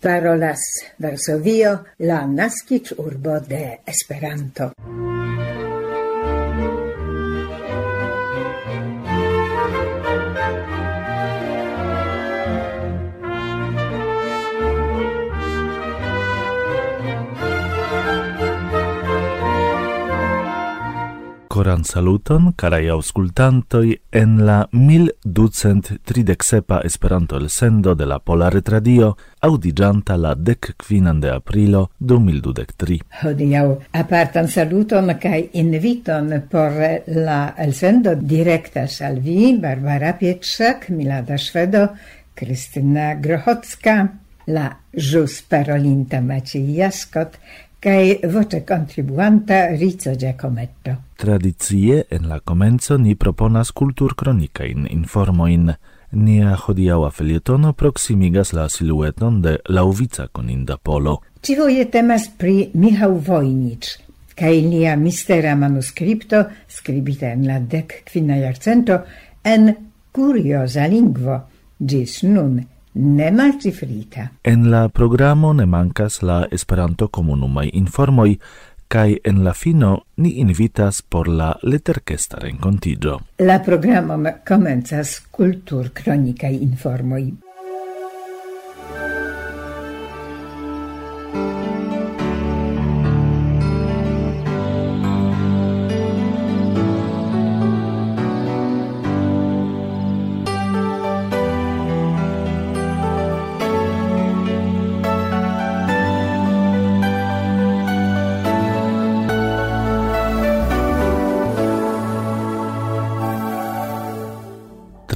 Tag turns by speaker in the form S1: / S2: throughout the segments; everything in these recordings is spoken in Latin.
S1: parolas Varsovio, la nascic urbo de Esperanto.
S2: coran saluton, carai auscultantoi, en la 1237 Esperanto el sendo de la Pola Retradio, audigianta la dec quinan de aprilo 2023.
S1: Hodiau apartan saluton cae inviton por la el sendo directas al vi, Barbara Pietrzak, Milada Švedo, Kristina Grochocka, la jus parolinta Maciej Jaskot, cae voce contribuanta Rizzo Giacometto.
S2: Tradizie, en la comenzo ni proponas cultur cronicain informoin. Nia hodiaua felietono proximigas la silueton de lauvica coninda polo.
S1: Civoje temas pri Michał Wojnicz, cae nia mistera manuscripto, scribita en la dec quina jarcento, en curiosa lingvo, gis nun ne malcifrita.
S2: En la programo ne mancas la Esperanto komunumaj informoj kai en la fino ni invitas por la leterkesta renkontiĝo.
S1: La programo komencas kultur kronikaj informoj.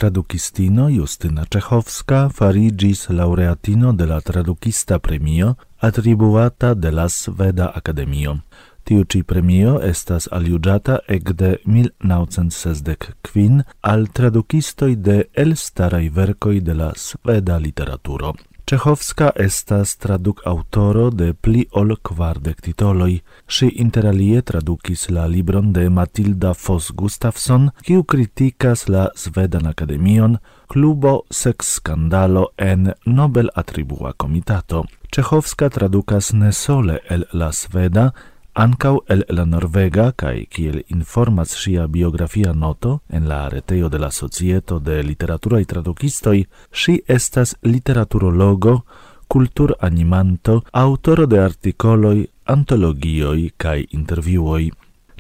S2: tradukistino Justyna Czechowska farigis laureatino de la tradukista premio atribuata de la Sveda Akademio. Tiu ci premio estas aliuĝata de 1965 al tradukistoi de elstarai verkoj de la sveda literaturo. Czechowska estas traduk autoro de pli ol kvardek titoloj. Ŝi interalie tradukis la libron de Matilda Foss Gustafsson, kiu kritikas la Svedan Akademion, klubo sex skandalo en Nobel Atribua Komitato. Czechowska tradukas ne sole el la sveda, Ancau el la norvega kaj kiel informas sia biografia noto en la areteo de la Societo de Literaturaj Tradukistoj, si estas literaturologo, kulturanimanto, autoro de articoloi, antologioi cae interviuoi.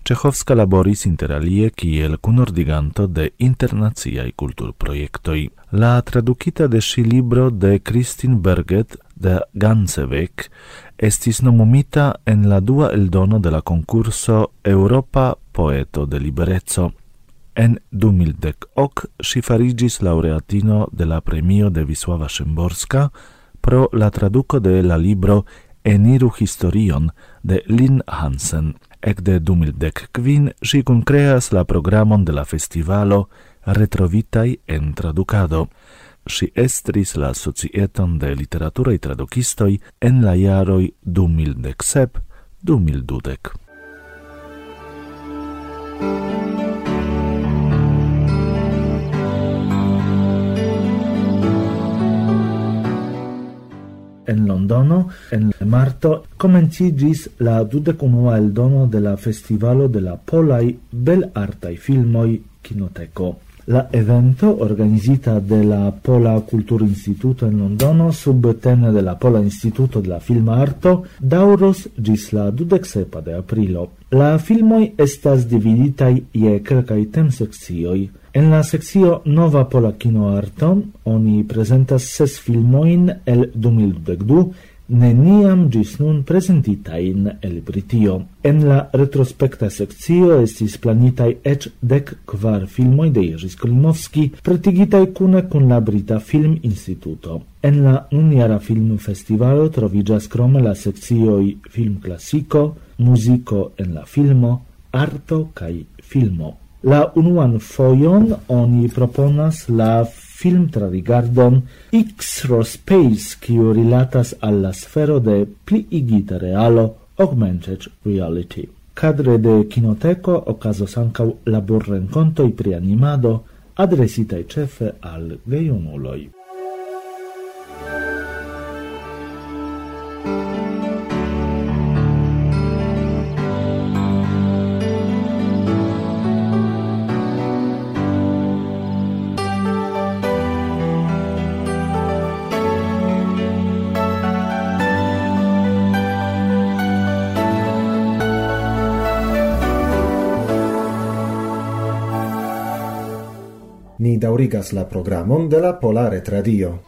S2: Czechowska laboris interalie kiel kunordiganto de internaciaj kulturprojektoj. La tradukita de ŝi libro de Kristin Berget de Gansebeck estis nomumita en la dua eldono de la concurso Europa Poeto de Liberezzo. En 2010 ok si farigis laureatino de la premio de Wisława Szymborska pro la traduco de la libro Eniru historion de Lin Hansen. Ec de 2010 si concreas la programon de la festivalo Retrovitai en traducado si estris la societon de literaturaj tradukistoj en la jaroj 2017-2020. en Londono en marto comencigis la dudecunua eldono de la festivalo de la polai bel artai filmoi Kinoteco. La evento, organizita de la Pola Kulturinstituto en Londono subtene de la Pola Instituto de la Film Arto, dauros gis la 27 de aprilo. La filmoi estas dividitaj je tem seccioi. En la sekcio Nova Pola Kino Arto oni presentas ses filmoin el 2022, neniam gis nun presentitain el Britio. En la retrospekta seccio estis planitai ec dek kvar filmoi de Jerzy Skolimowski, pretigitai cune cun la Brita Film Instituto. En la uniara film festivalo trovigas crome la seccioi Film classico, Muziko en la filmo, Arto cae Filmo. La unuan foion oni proponas la film tradigardon X-Rospace, kiu rilatas alla sfero de pliigita realo augmented reality. Cadre de Kinoteco ocasos ancau labor rencontoi pri animado, adresitai cefe al geiunuloi.
S3: pregas la programon de la Polare Tradio.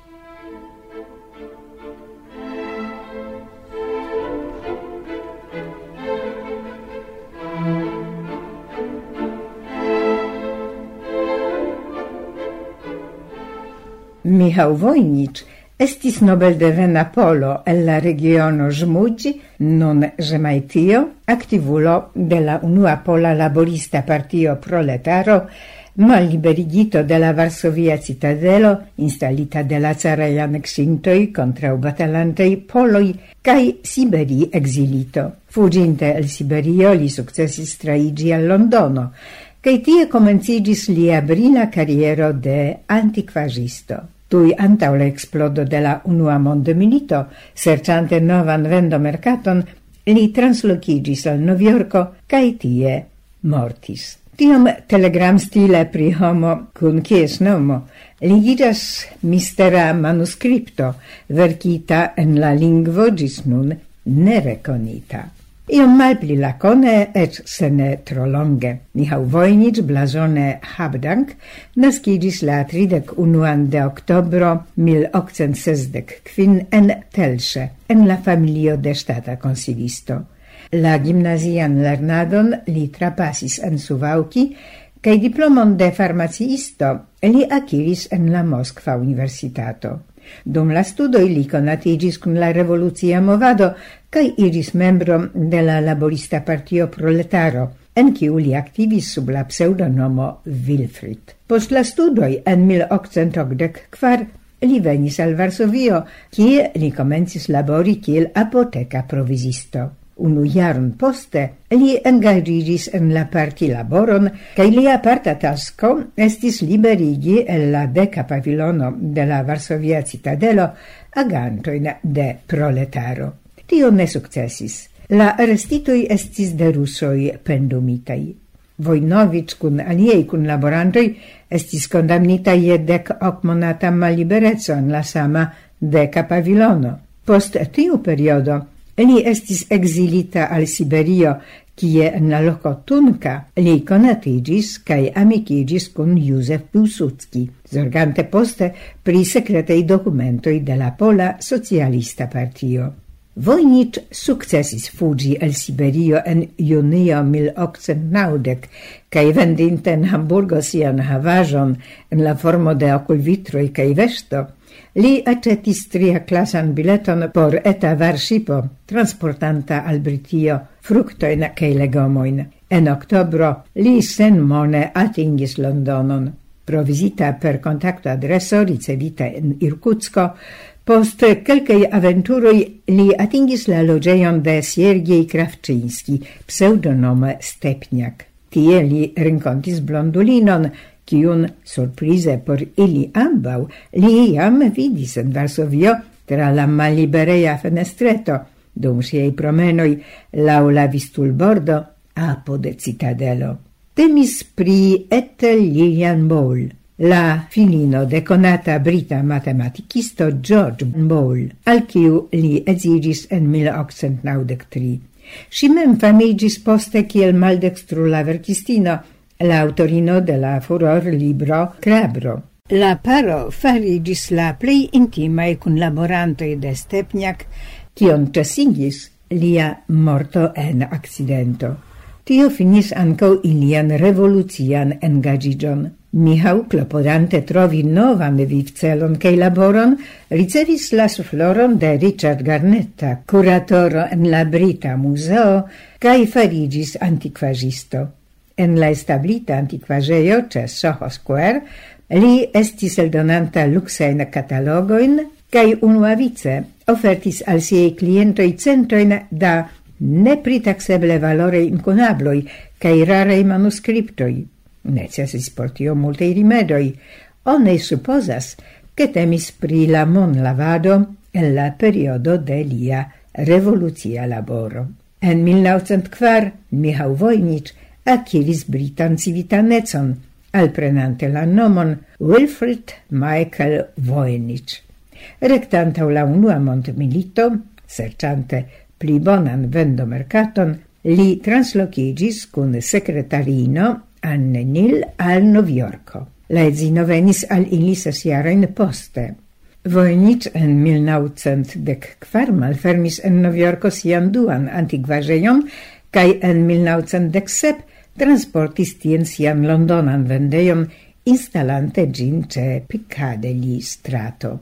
S1: Michał Wojnicz estis Nobel de Vena Polo el la regiono Żmudzi, non Żemajtio, aktivulo de la unua pola laborista partio proletaro malliberigito de la Varsovia citadelo, installita de la caraj contra u batalantei poloi, cae Siberi exilito. Fuginte el Siberio li successis traigi al Londono, cae tie comencigis lia brila carriero de antiquagisto. Tui antau la eksplodo de la unua mondmilito, serciante novan vendo mercaton, li translocigis al Noviorco, cae tie mortis. Tiam telegram-stile pri homo kun kies nomo ligidas mistera manuskripto verkita en la lingvo gis nun nerekonita. Iom malpli lacone et sene tro longe. Nihau Vojnic, blazone Habdank, nascidis la 31 de octobro 1865 en Telsze, en la familio de stata consilisto. La gimnazian lernadon li trapasis en Suvauki, kai diplomon de farmaciisto li akiris en la Moskva Universitato. Dum la studoj li conatigis kun la revolucia movado kai iris membro de la laborista partio proletaro, en kiu li aktivis sub la pseudonomo Wilfrid. Post la studoi en 1884 li venis al Varsovio, kie li comencis labori kiel apoteka provizisto. Unu jarn poste li engaĝiĝis en la partilaboron kaj lia parta tasko estis liberigi el la deka pavilono de la Varsovia citadelo agantojn de proletaro. Tio ne sukcesis. La arestitoj estis de rusoj pendumitaj. Vojnovic kun aliei kun laborantoj estis kondamnita je dek ok monata mallibereco en la sama deka pavilono. Post tiu periodo Li estis exilita al Siberio, kie en la loco Tunka li conatigis kaj amikigis kun Józef Piłsudski, zorgante poste pri sekretaj dokumentoj de la Pola Socialista Partio. Vojnic sukcesis fugi el Siberio en junio 1890 kaj vendinte en Hamburgo sian havaĵon en la formo de okulvitroj kaj veŝto – li acetis tria klasan bileton por eta varŝipo transportanta al Britio fructoin cae legomoin. En octobro li sen mone atingis Londonon. Provisita per contacto adreso ricevita in Irkutsko, Post kelkaj aventuroi li atingis la logeion de Siergiej Kravczynski, pseudonome Stepniak. Tie li rincontis blondulinon, kiun surprize por ili ambau, li iam vidis en Varsovio tra la maliberea fenestreto dum siei promenoi lau la vistulbordo de citadelo. Temis pri Ethel Lillian Bowl, la filino de conata brita matematicisto George Bowl, al kiu li ezigis en 1893. Si mem famigis poste kiel maldekstrula verkistino, la autorino de la furor libro Crabro. La paro farigis la plei intimae kunlaborantoj de Stepniak, cion cesingis lia morto en accidento. Tio finis ancau ilian revolucian engagigion. Michał, klopodante trovi novan vivcelon kaj laboron, ricevis la sufloron de Richard Garnetta, curatoro en la Brita Muzeo, cae farigis antiquagisto en la establita antiquaĵejo ce Soho Square, li estis eldonanta luksajn catalogoin, cae unuavice ofertis al siei clientoi centoin da nepritaxeble valore incunabloi cae rarei manuscriptoi. Necesis por tio multaj rimedoj. Oni supposas che temis pri la mon lavado en la periodo de lia revolucia laboro. En 1904 Michał Wojnicz acquiris britan civitanecon, alprenante la nomon Wilfrid Michael Voynich. Rectantau la unua mondmilito, serciante pli bonan vendomerkaton, li translocigis kun secretarino Anne Nil al Novjorko. La edzino venis al ili ses jarojn poste. Vojnic en 1904 malfermis en Novjorko sian duan antikvaĵejon kaj en 1907 transportis tien sian londonan vendeion, instalante gin ce Piccadilly strato.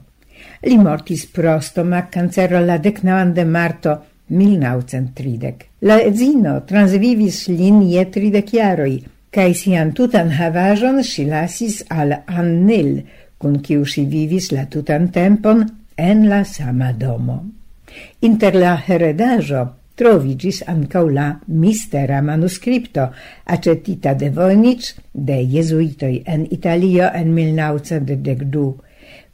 S1: Li mortis pro stomac cancero la decnavan de marto 1930. La edzino transvivis lin je tridec jaroi, cae sian tutan havajon si lasis al Annil, cun ciu si vivis la tutan tempon en la sama domo. Inter la heredajo trovigis ancau la mistera manuscripto aĉetita de Vojnic de jesuitoi en Italio en 1912.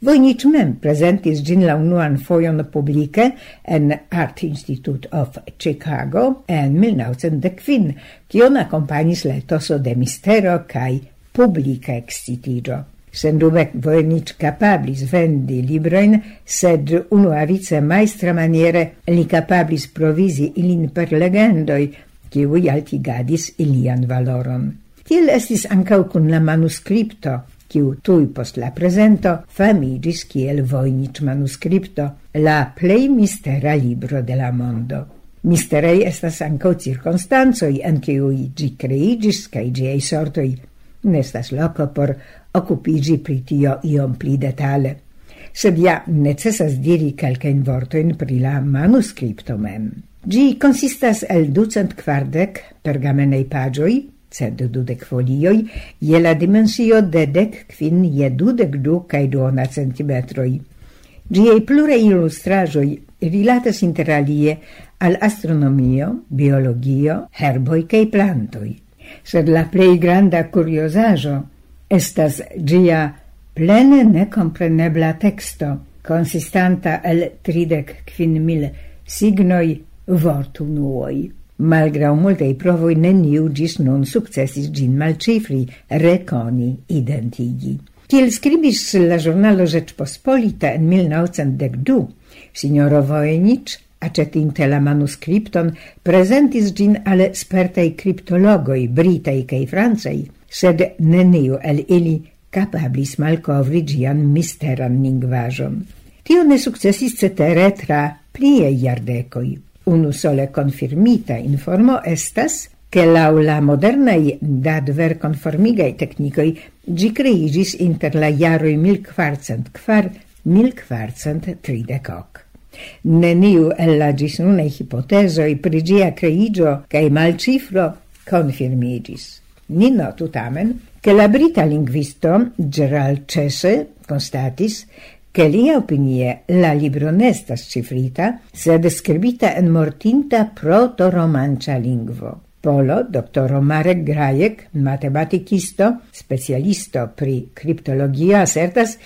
S1: Vojnic mem presentis gin la unuan foion publice en Art Institute of Chicago en 1915, kion accompagnis la etoso de mistero cae publica excitigio. Sendube Voynich capablis vendi libroin, sed unuavice maestra maniere li capablis provisi ilin per legendoi, kiui altigadis ilian valoron. Tiel estis ancau cun la manuscripto, kiu tui post la presento famigis kiel voinic manuscripto, la plei mistera libro de la mondo. Misterei estas ancau circonstanzoi en kiui gi creigis cae giei sortoi. Nestas loco por occupigi pri tio iom pli detale. Sed ja necessas diri calcain vortoin pri la manuscripto mem. Gi consistas el ducent quardec pergamenei pagioi, sed dudec folioi, je la dimensio de dec quin je dudec du cae duona centimetroi. Giei plure illustrajoi rilatas interalie al astronomio, biologio, herboi cae plantoi. Sed la plei granda curiosajo estas gia plene necomprenebla texto, consistanta el tridec quin mil signoi vortunuoi. Malgrau multei provoi neniu gis nun successis gin malcifri, reconi, identigi. Tiel scribis la giornalo Rzeczpospolita en 1912, signoro Wojenic, acetinte la manuscripton, presentis gin ale spertei criptologoi, britei cae francei, sed neniu el ili capablis malcovri gian misteran lingvajon. Tio ne successis cetere tra plie iardecoi. Unu sole confirmita informo estas, che lau la modernaj dadver konformigaj teknikoj gi creigis inter la jaroj 1404-1430. Neniu el la ĝisnunaj hipotezoj prigia creigio cae mal cifro confirmigis. Ni notu tamen, che la brita linguisto Gerald Cese constatis che lia opinie la libro nestas cifrita, sed scribita en mortinta proto-romancia lingvo. Polo, doctoro Marek Grajek, matematicisto, specialisto pri criptologia, asertas,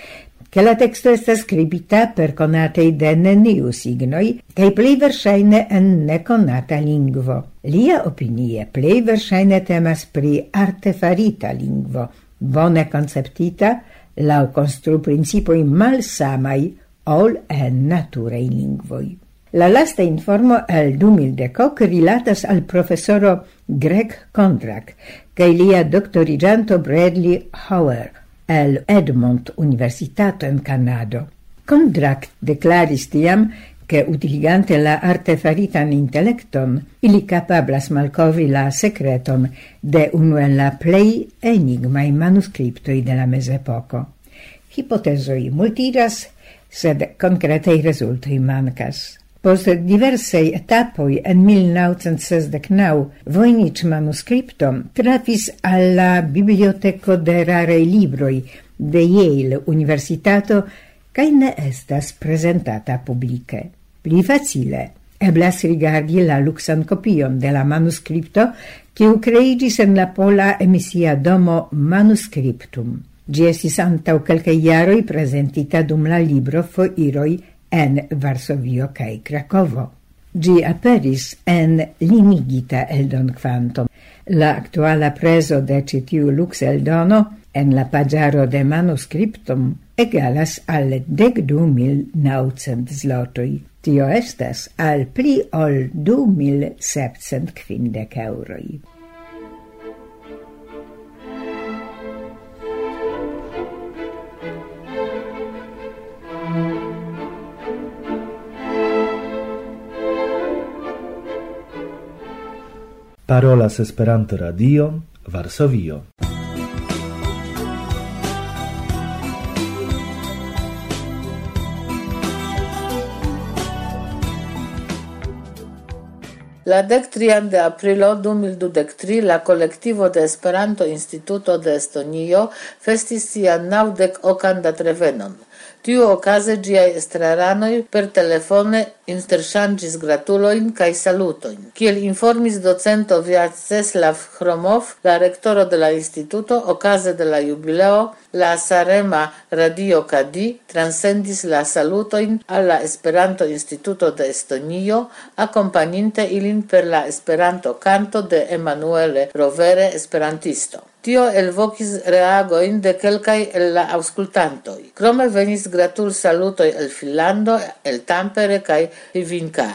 S1: che la texto estas scribita per conatei de neniu signoi, cae plei versaine en neconata lingvo. Lia opinie plei versaine temas pri artefarita lingvo, bone conceptita, lau constru principoi malsamai, ol en naturei lingvoi. La lasta informo el 2010 rilatas al professoro Greg Kondrak, cae lia doctorigianto Bradley Howard, el Edmont Universitato en Kanado. Kondrakt declaris tiam, che utiligante la artefaritan intellecton, ili capablas malcovri la secreton de unu en la plei enigmai manuscriptoi de la mesepoco. Hipotesoi multiras, sed concretei resultoi mancas. Post diversei etapoi en 1969 Vojnić manuskriptom trafis alla biblioteco de rarei libroi de Yale Universitato cae ne estas presentata publice. Pli facile eblas rigardi la luxan copion de la manuscripto kiu kreiĝis en la pola emisia domo Manuscriptum. Gi esis antau kelkaj iaroi presentita dum la libro Foiroj en Varsovio kaj Krakovo. Gi aperis en limigita eldon quantum. La actuala preso de citiu lux eldono en la pagiaro de manuscriptum egalas al dekdu mil naucent. Tio estas al pli ol du mil sepcent.
S2: Parolas Esperanto Radio, Varsovio.
S4: La dektrian de aprilo 2023 la kolektivo de Esperanto Instituto de Estonio festis sian naudec okan datrevenon. Tiu okaze giai estraranoi per telefone interchangis gratuloin kaj salutoin. Kiel informis docento Vjaceslav Hromov, la rektoro de la instituto, okaze de la jubileo, la Sarema Radio Kadi transcendis la salutoin al la Esperanto Instituto de Estonio, akompaninte ilin per la Esperanto kanto de Emanuele Rovere Esperantisto. Tio elvokis reagoin de kelkaj el la aŭskultantoj. Krome venis gratul-salutoj el Finlando, el Tampere kaj Ivinka.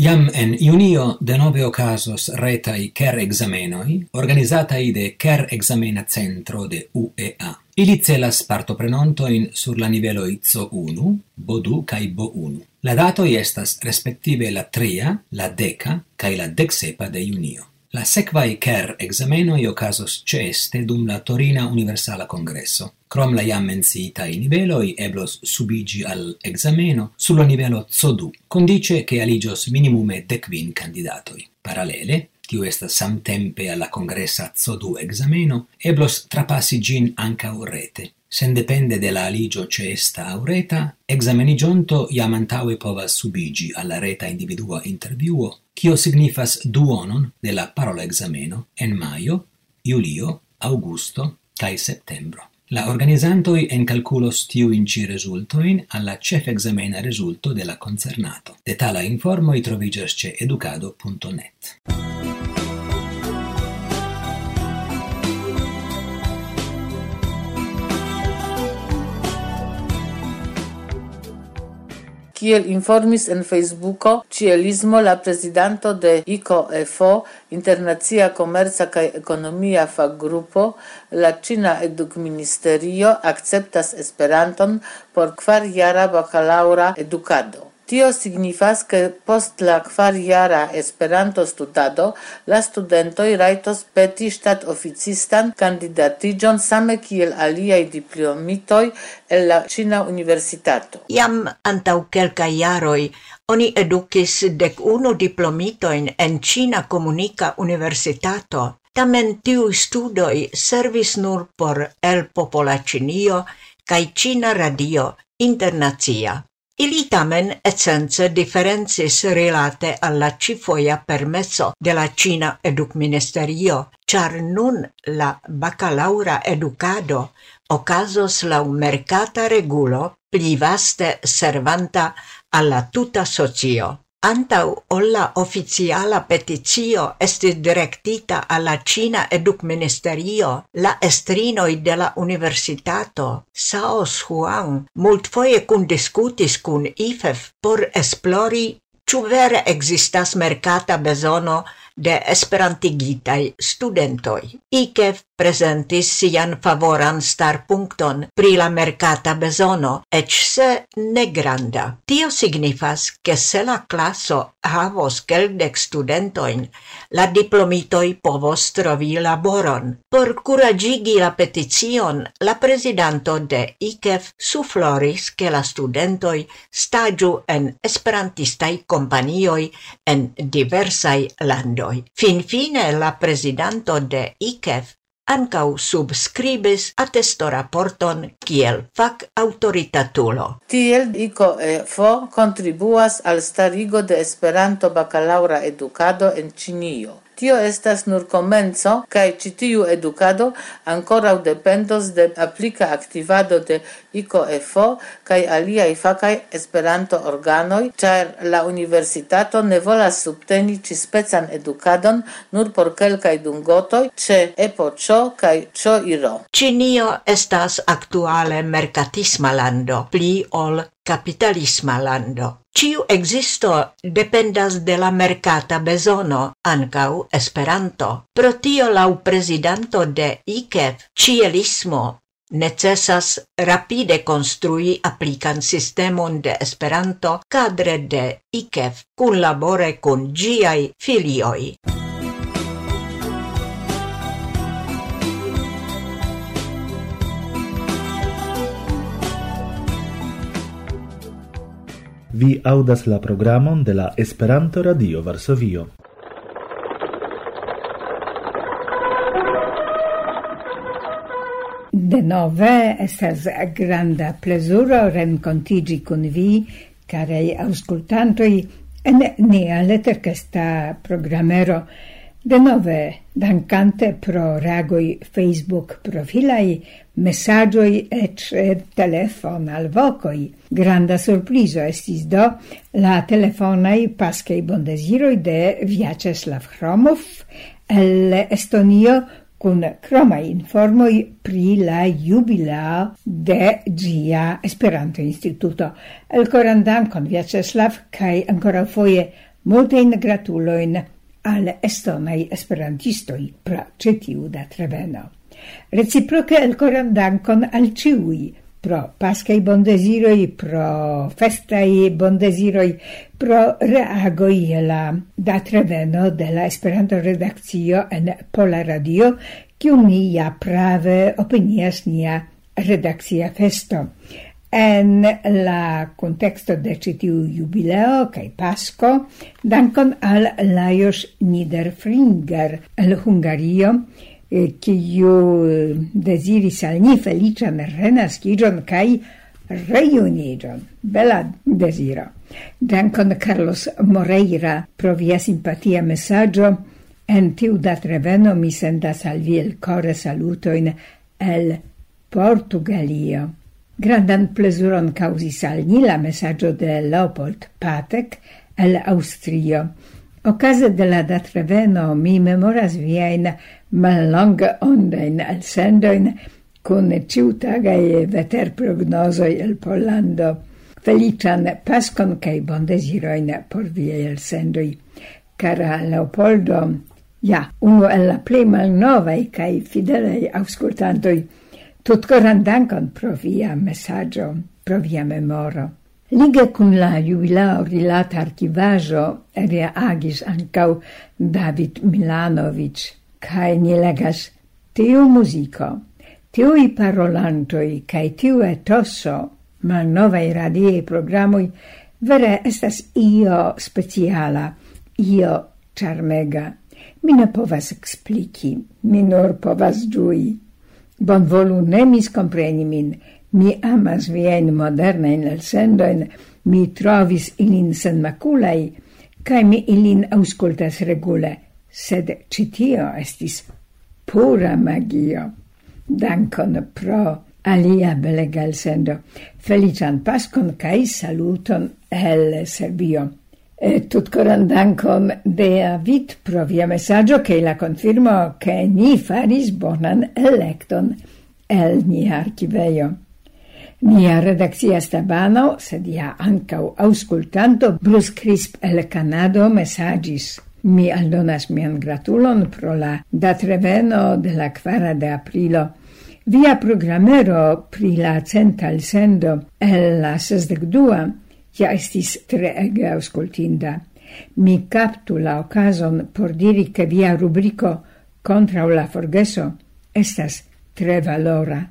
S5: Iam en junio denove ocasos retai CARE examenoi, organizatai de CARE Examena Centro de UEA. Ili celas partoprenontojn sur la nivelo C1, BO 2 kai BO 1. La dato estas respektive la 3, la 10 kai la 17 de junio. La sekvaj CER ekzamenoj okazos ceste dum la Torina Universala Congresso. Krom la jam menciitaj niveloj eblos subigi al ekzameno sur nivelo C2, condice che aligios minimume decvin candidatoi. Paralele, tiu estas samtempe alla congressa CO2 exameno, eblos trapassi gin anca urrete. Sendepende de la aligio ce esta aureta, examenigianto iam antaue povas subigi alla reta individua interviuo, cio signifas duonon de la parola exameno en maio, julio, augusto, cae septembro. La organizantoi encalculos tiuin ci resultoin alla cef examena resulto de la concernato. Detala informoi trovigas ce educado.net.
S4: Kiel informis en Facebooko Cielismo, la prezidanto de IKFO, Internacia Komerca kaj Ekonomia Faggrupo, la Ĉina Edukministerio akceptas Esperanton por kvarjara bakalaŭra edukado. Tio signifas ke post la kvarjara Esperanto-studado la studentoj rajtos peti ŝtatoficistan kandidatiĝon same kiel aliaj diplomitoj el la Ĉina Universitato.
S6: Jam antaŭ kelkaj jaroj oni edukis dek unu diplomitojn en Ĉina Komunika Universitato. Tamen tiu studoj servis nur por el popola Ĉinio kaj Ĉina Radio Internacia. Ili tamen essence differencis rilate alla cifoia permesso de la Cina Educministerio, char nun la baccalaura educado ocasos la mercata regulo pli vaste servanta alla tuta socio. Antau olla oficiala peticio estis directita alla Cina Educministerio, la estrinoi de la universitato, Sao Huang, multfoie cun discutis cun IFEF por esplori ciu vere existas mercata bezono de esperantigitai studentoi. IKEF presentis sian favoran starpunkton pri la mercata besono, ec se negranda. Tio signifas che se la classo havos queldec studentoin, la diplomitoi povos trovi laboron. Por curagigi la peticion, la presidanto de IKEF sufloris che la studentoi stagiu en esperantistai companioi en diversai landoi. Finfine la presidanto de IKEF ancau subscribis attestoraporton kiel fac autoritatulo.
S4: Tiel ICO e FO contribuas al starigo de Esperanto bacalaura educado en Cinio. Tio estas nur komenco kaj ĉi tiu edukado ankoraŭ dependos de aplika aktivado de IKFO kaj aliaj fakaj Esperanto-organoj, ĉar la universitato ne volas subteni ĉi-specan edukadon nur por kelkaj dungotoj ĉe epoĉo kaj ĉO-IRO.
S6: Ĉinio estas aktuale merkatisma lando, pli ol kapitalisma lando. Ciu existo dependas de la mercata besono, ancau Esperanto. Pro tio lau presidanto de ICEF, cielismo necessas rapide construi applican sistemon de Esperanto cadre de IKEF, cun labore con giai filioi.
S2: Vi audas la programon de la Esperanto-Radio Varsovio.
S1: Denove estas granda plezuro renkontiĝi kun vi, karaj aŭskultantoj, en nia leterkesta programero. De nove, dankante pro reagoi Facebook profilai, messagioi et telefon al vocoi. Granda surprizo estis do la telefonai pascei bondesiroi de Vyacheslav Hromov el Estonio kun croma informoi pri la jubilao de GIA Esperanto Instituto. El corandan con Vyacheslav, cae ancora foie multein gratuloin al estonai esperantistoi pro cetiu da treveno. Reciproce elcoran dankon al ciui pro pascai bondesiroi, pro festai bondesiroi, pro reagoi la da treveno de la Esperanto redakcio en Pola Radio, kiu ni ja prave opinias nia redakcia festo en la contexto de citiu jubileo cae pasco, dankon al Lajos Niederfringer el Hungario, eh, kiu eh, desiris al ni felician renaskigion cae reunigion. Bela desiro. Dankon Carlos Moreira pro via simpatia messaggio, en tiu dat reveno mi sendas al vi el core salutoin el Portugalio. Grandan plezuron causis al ni la messaggio de Leopold Patek el Austrio. Ocase de la datreveno mi memoras viain mallonga ondain al sendoin con ciutagai veter prognosoi el Pollando. Felician pascon cae bondesiroin por viei el sendoi. Cara Leopoldo, ja, uno el la plei malnovai cae fidelei auscultantoi, Tutkoran dankon pro via messaggio, pro via memoro. Lige kun la jubilao rilata archivajo reagis ancau David Milanovic cae ni legas tiu muziko, i parolantoi, cae tiu etoso malnovaj radiaj programui, vere estas io speciala, io charmega. Mi ne povas ekspliki, mi nur povas giui. Bonvolu ne miskompreni min. Mi amas vien moderna in el sendoin, mi trovis ilin senmakulaj, cae mi ilin auscultas regule, sed citio estis pura magio. Dankon pro alia belega elsendo. Felician pascon cae saluton el Serbio. Tut coran dankon Bea Vit pro via messaggio che la confirmo che ni faris bonan electon el nia archiveio. Nia redakcia stabano, sed ja ancau auscultanto, Bruce Crisp el Canado messagis. Mi aldonas mian gratulon pro la datreveno de la quara de aprilo. Via programero pri la central sendo el la sesdec ja estis treege auscultinda. Mi captu la ocason por diri che via rubrico contra la forgeso estas tre valora.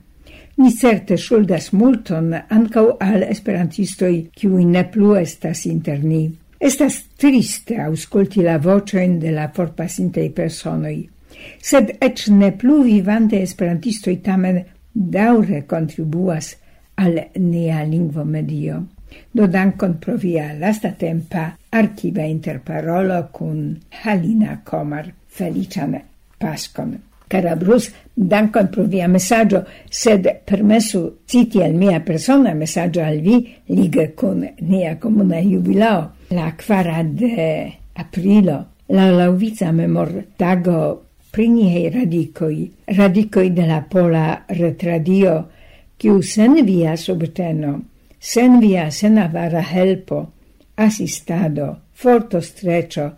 S1: Ni certe shuldas multon ancau al esperantistoi, qui ne plu estas interni. Estas triste ausculti la vocen de la forpasintei personoi, sed ec ne plu vivante esperantistoi tamen daure contribuas al nea lingvo medio. Do dankon pro via lastatempa archiva interparolo cun Halina Komar. Felician Pascon. Cara Bruce, dankon pro via messaggio, sed permesu citi al mia persona messaggio al vi liga con nia comuna jubilao, la quara de aprilo, la lauvica memor tago priniei radicoi, radicoi de la pola retradio, kiu sen via subteno sen via senavara helpo, assistado, forto strecio,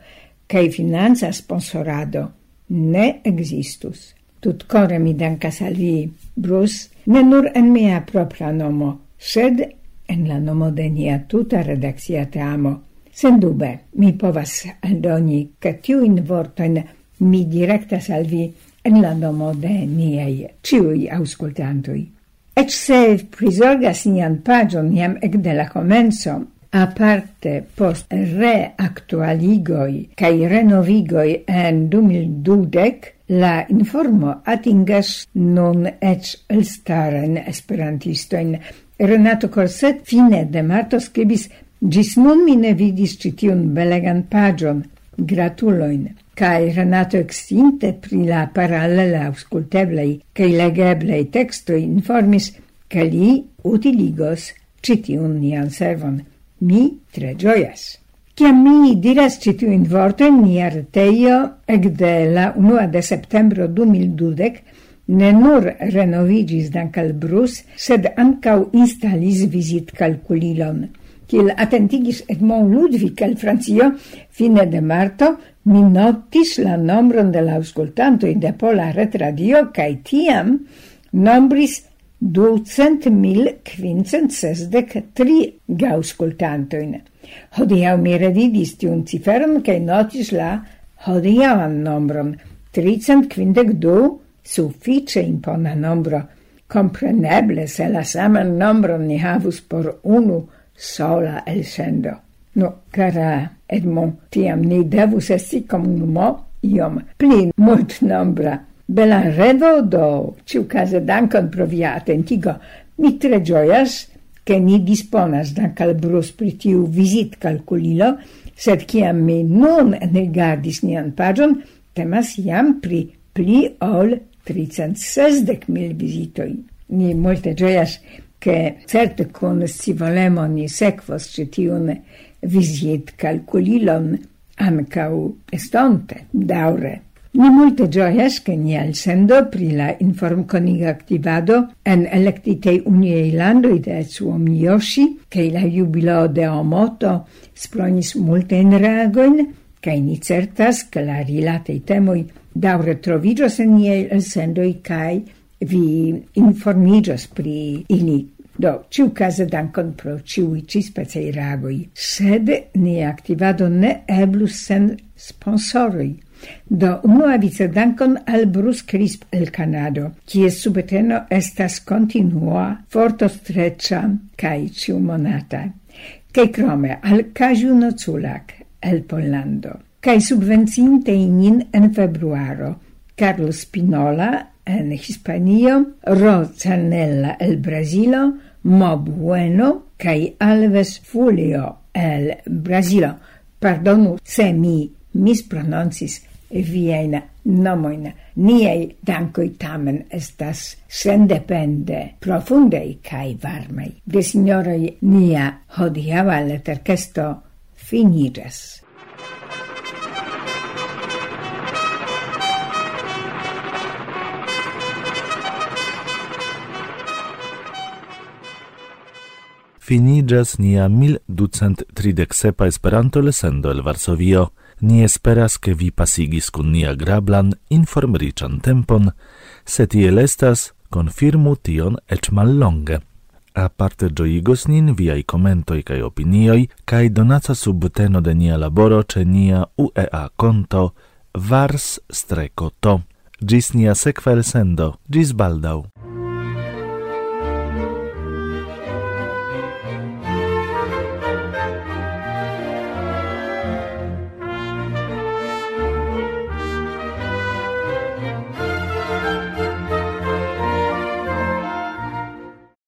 S1: cae finanza sponsorado, ne existus. Tutcore mi dankas al vi, Bruce, ne nur en mia propra nomo, sed en la nomo de nia tuta redakcia teamo. Sendube, mi povas aldoni, ca tiuin vortoin mi directas al vi en la nomo de niei ciui auscultantui. Ec se prisorgas nian pagion jam ec de la comenzo, aparte post reactualigoi cae renovigoi en 2012, la informo atingas non ec elstaren esperantistoin. Renato Corset fine de marto scribis Gis nun mi ne vidis citiun belegan pagion, gratuloin cae Renato extinte pri la parallela ausculteblei cae legeblei textoi informis che li utiligos citiun nian servon. Mi tre gioias. Ciam mi diras citiun vorto in nia reteio ecde la 1 de septembro 2012 ne nur renovigis dankal Brus, sed ancau instalis visit calculilon – kiel atentigis Edmond Ludwig el Francio, fine de marto mi notis la nombron de la auscultanto in de Pola retradio, cae tiam nombris ducent mil quincent sesdec tri gauscultantoin. Hodiau mi revidis tiun ciferum, cae notis la hodiauan nombron, tricent quindec du, suffice impona nombro, compreneble se la saman nombron ni havus por unu sola elscendo. No, cara eh, Edmond, tiam ni devus esti comunumo iom pli mult nombra. Belan revo do, ciu case dankon pro via attentigo, mi tre gioias, che ni disponas dankal brus pri tiu visit calculilo, sed ciam mi non negardis nian pagion, temas iam pri pli ol 360 mil visitoi. Ni molte gioias che certe con si volemo ni sequos ĉi tiun vizit kalkulilon ancau estonte, daure. Ni multe gioias che ni alsendo pri la informconiga activado en electitei uniei landoi de Suomi Yoshi, che la jubilo de Omoto spronis multe in reagoin, che ni certas che la rilatei temoi daure trovigios en niei elsendoi cae vi informigas pri ili. Do, ciu case dankon pro ciui cispecei ragoi, sed ni activado ne eblus sen sponsoroi. Do unua vice dankon al Bruce Crisp el Canado, kies subteno estas continua, forto streccia, cae ciu monata. Cae crome al Caju Noculac el Pollando. Cae subvencinte inin en februaro, Carlo Spinola en Hispanio, Rosanella el Brasilo, Mobueno cae Alves Fulio el Brasilo. Pardonu se mi misprononcis viajn nomojn. Niei dankoi tamen estas sendepende profundei kai varmei. De signoroi nia hodiaŭa leterkesto finiĝas.
S2: finigas nia 1237 Esperanto-lesendo el Varsovio. Ni esperas ke vi pasigis kun nia grablan informriĉan tempon, se tiel estas, konfirmu tion eĉ mallonge. Aparte ĝojigos nin viaj komentoj kaj opinioj kaj donaca subteno de nia laboro ĉe nia UEA konto vars-to. Ĝis nia sekva elsendo. Ĝis baldaŭ!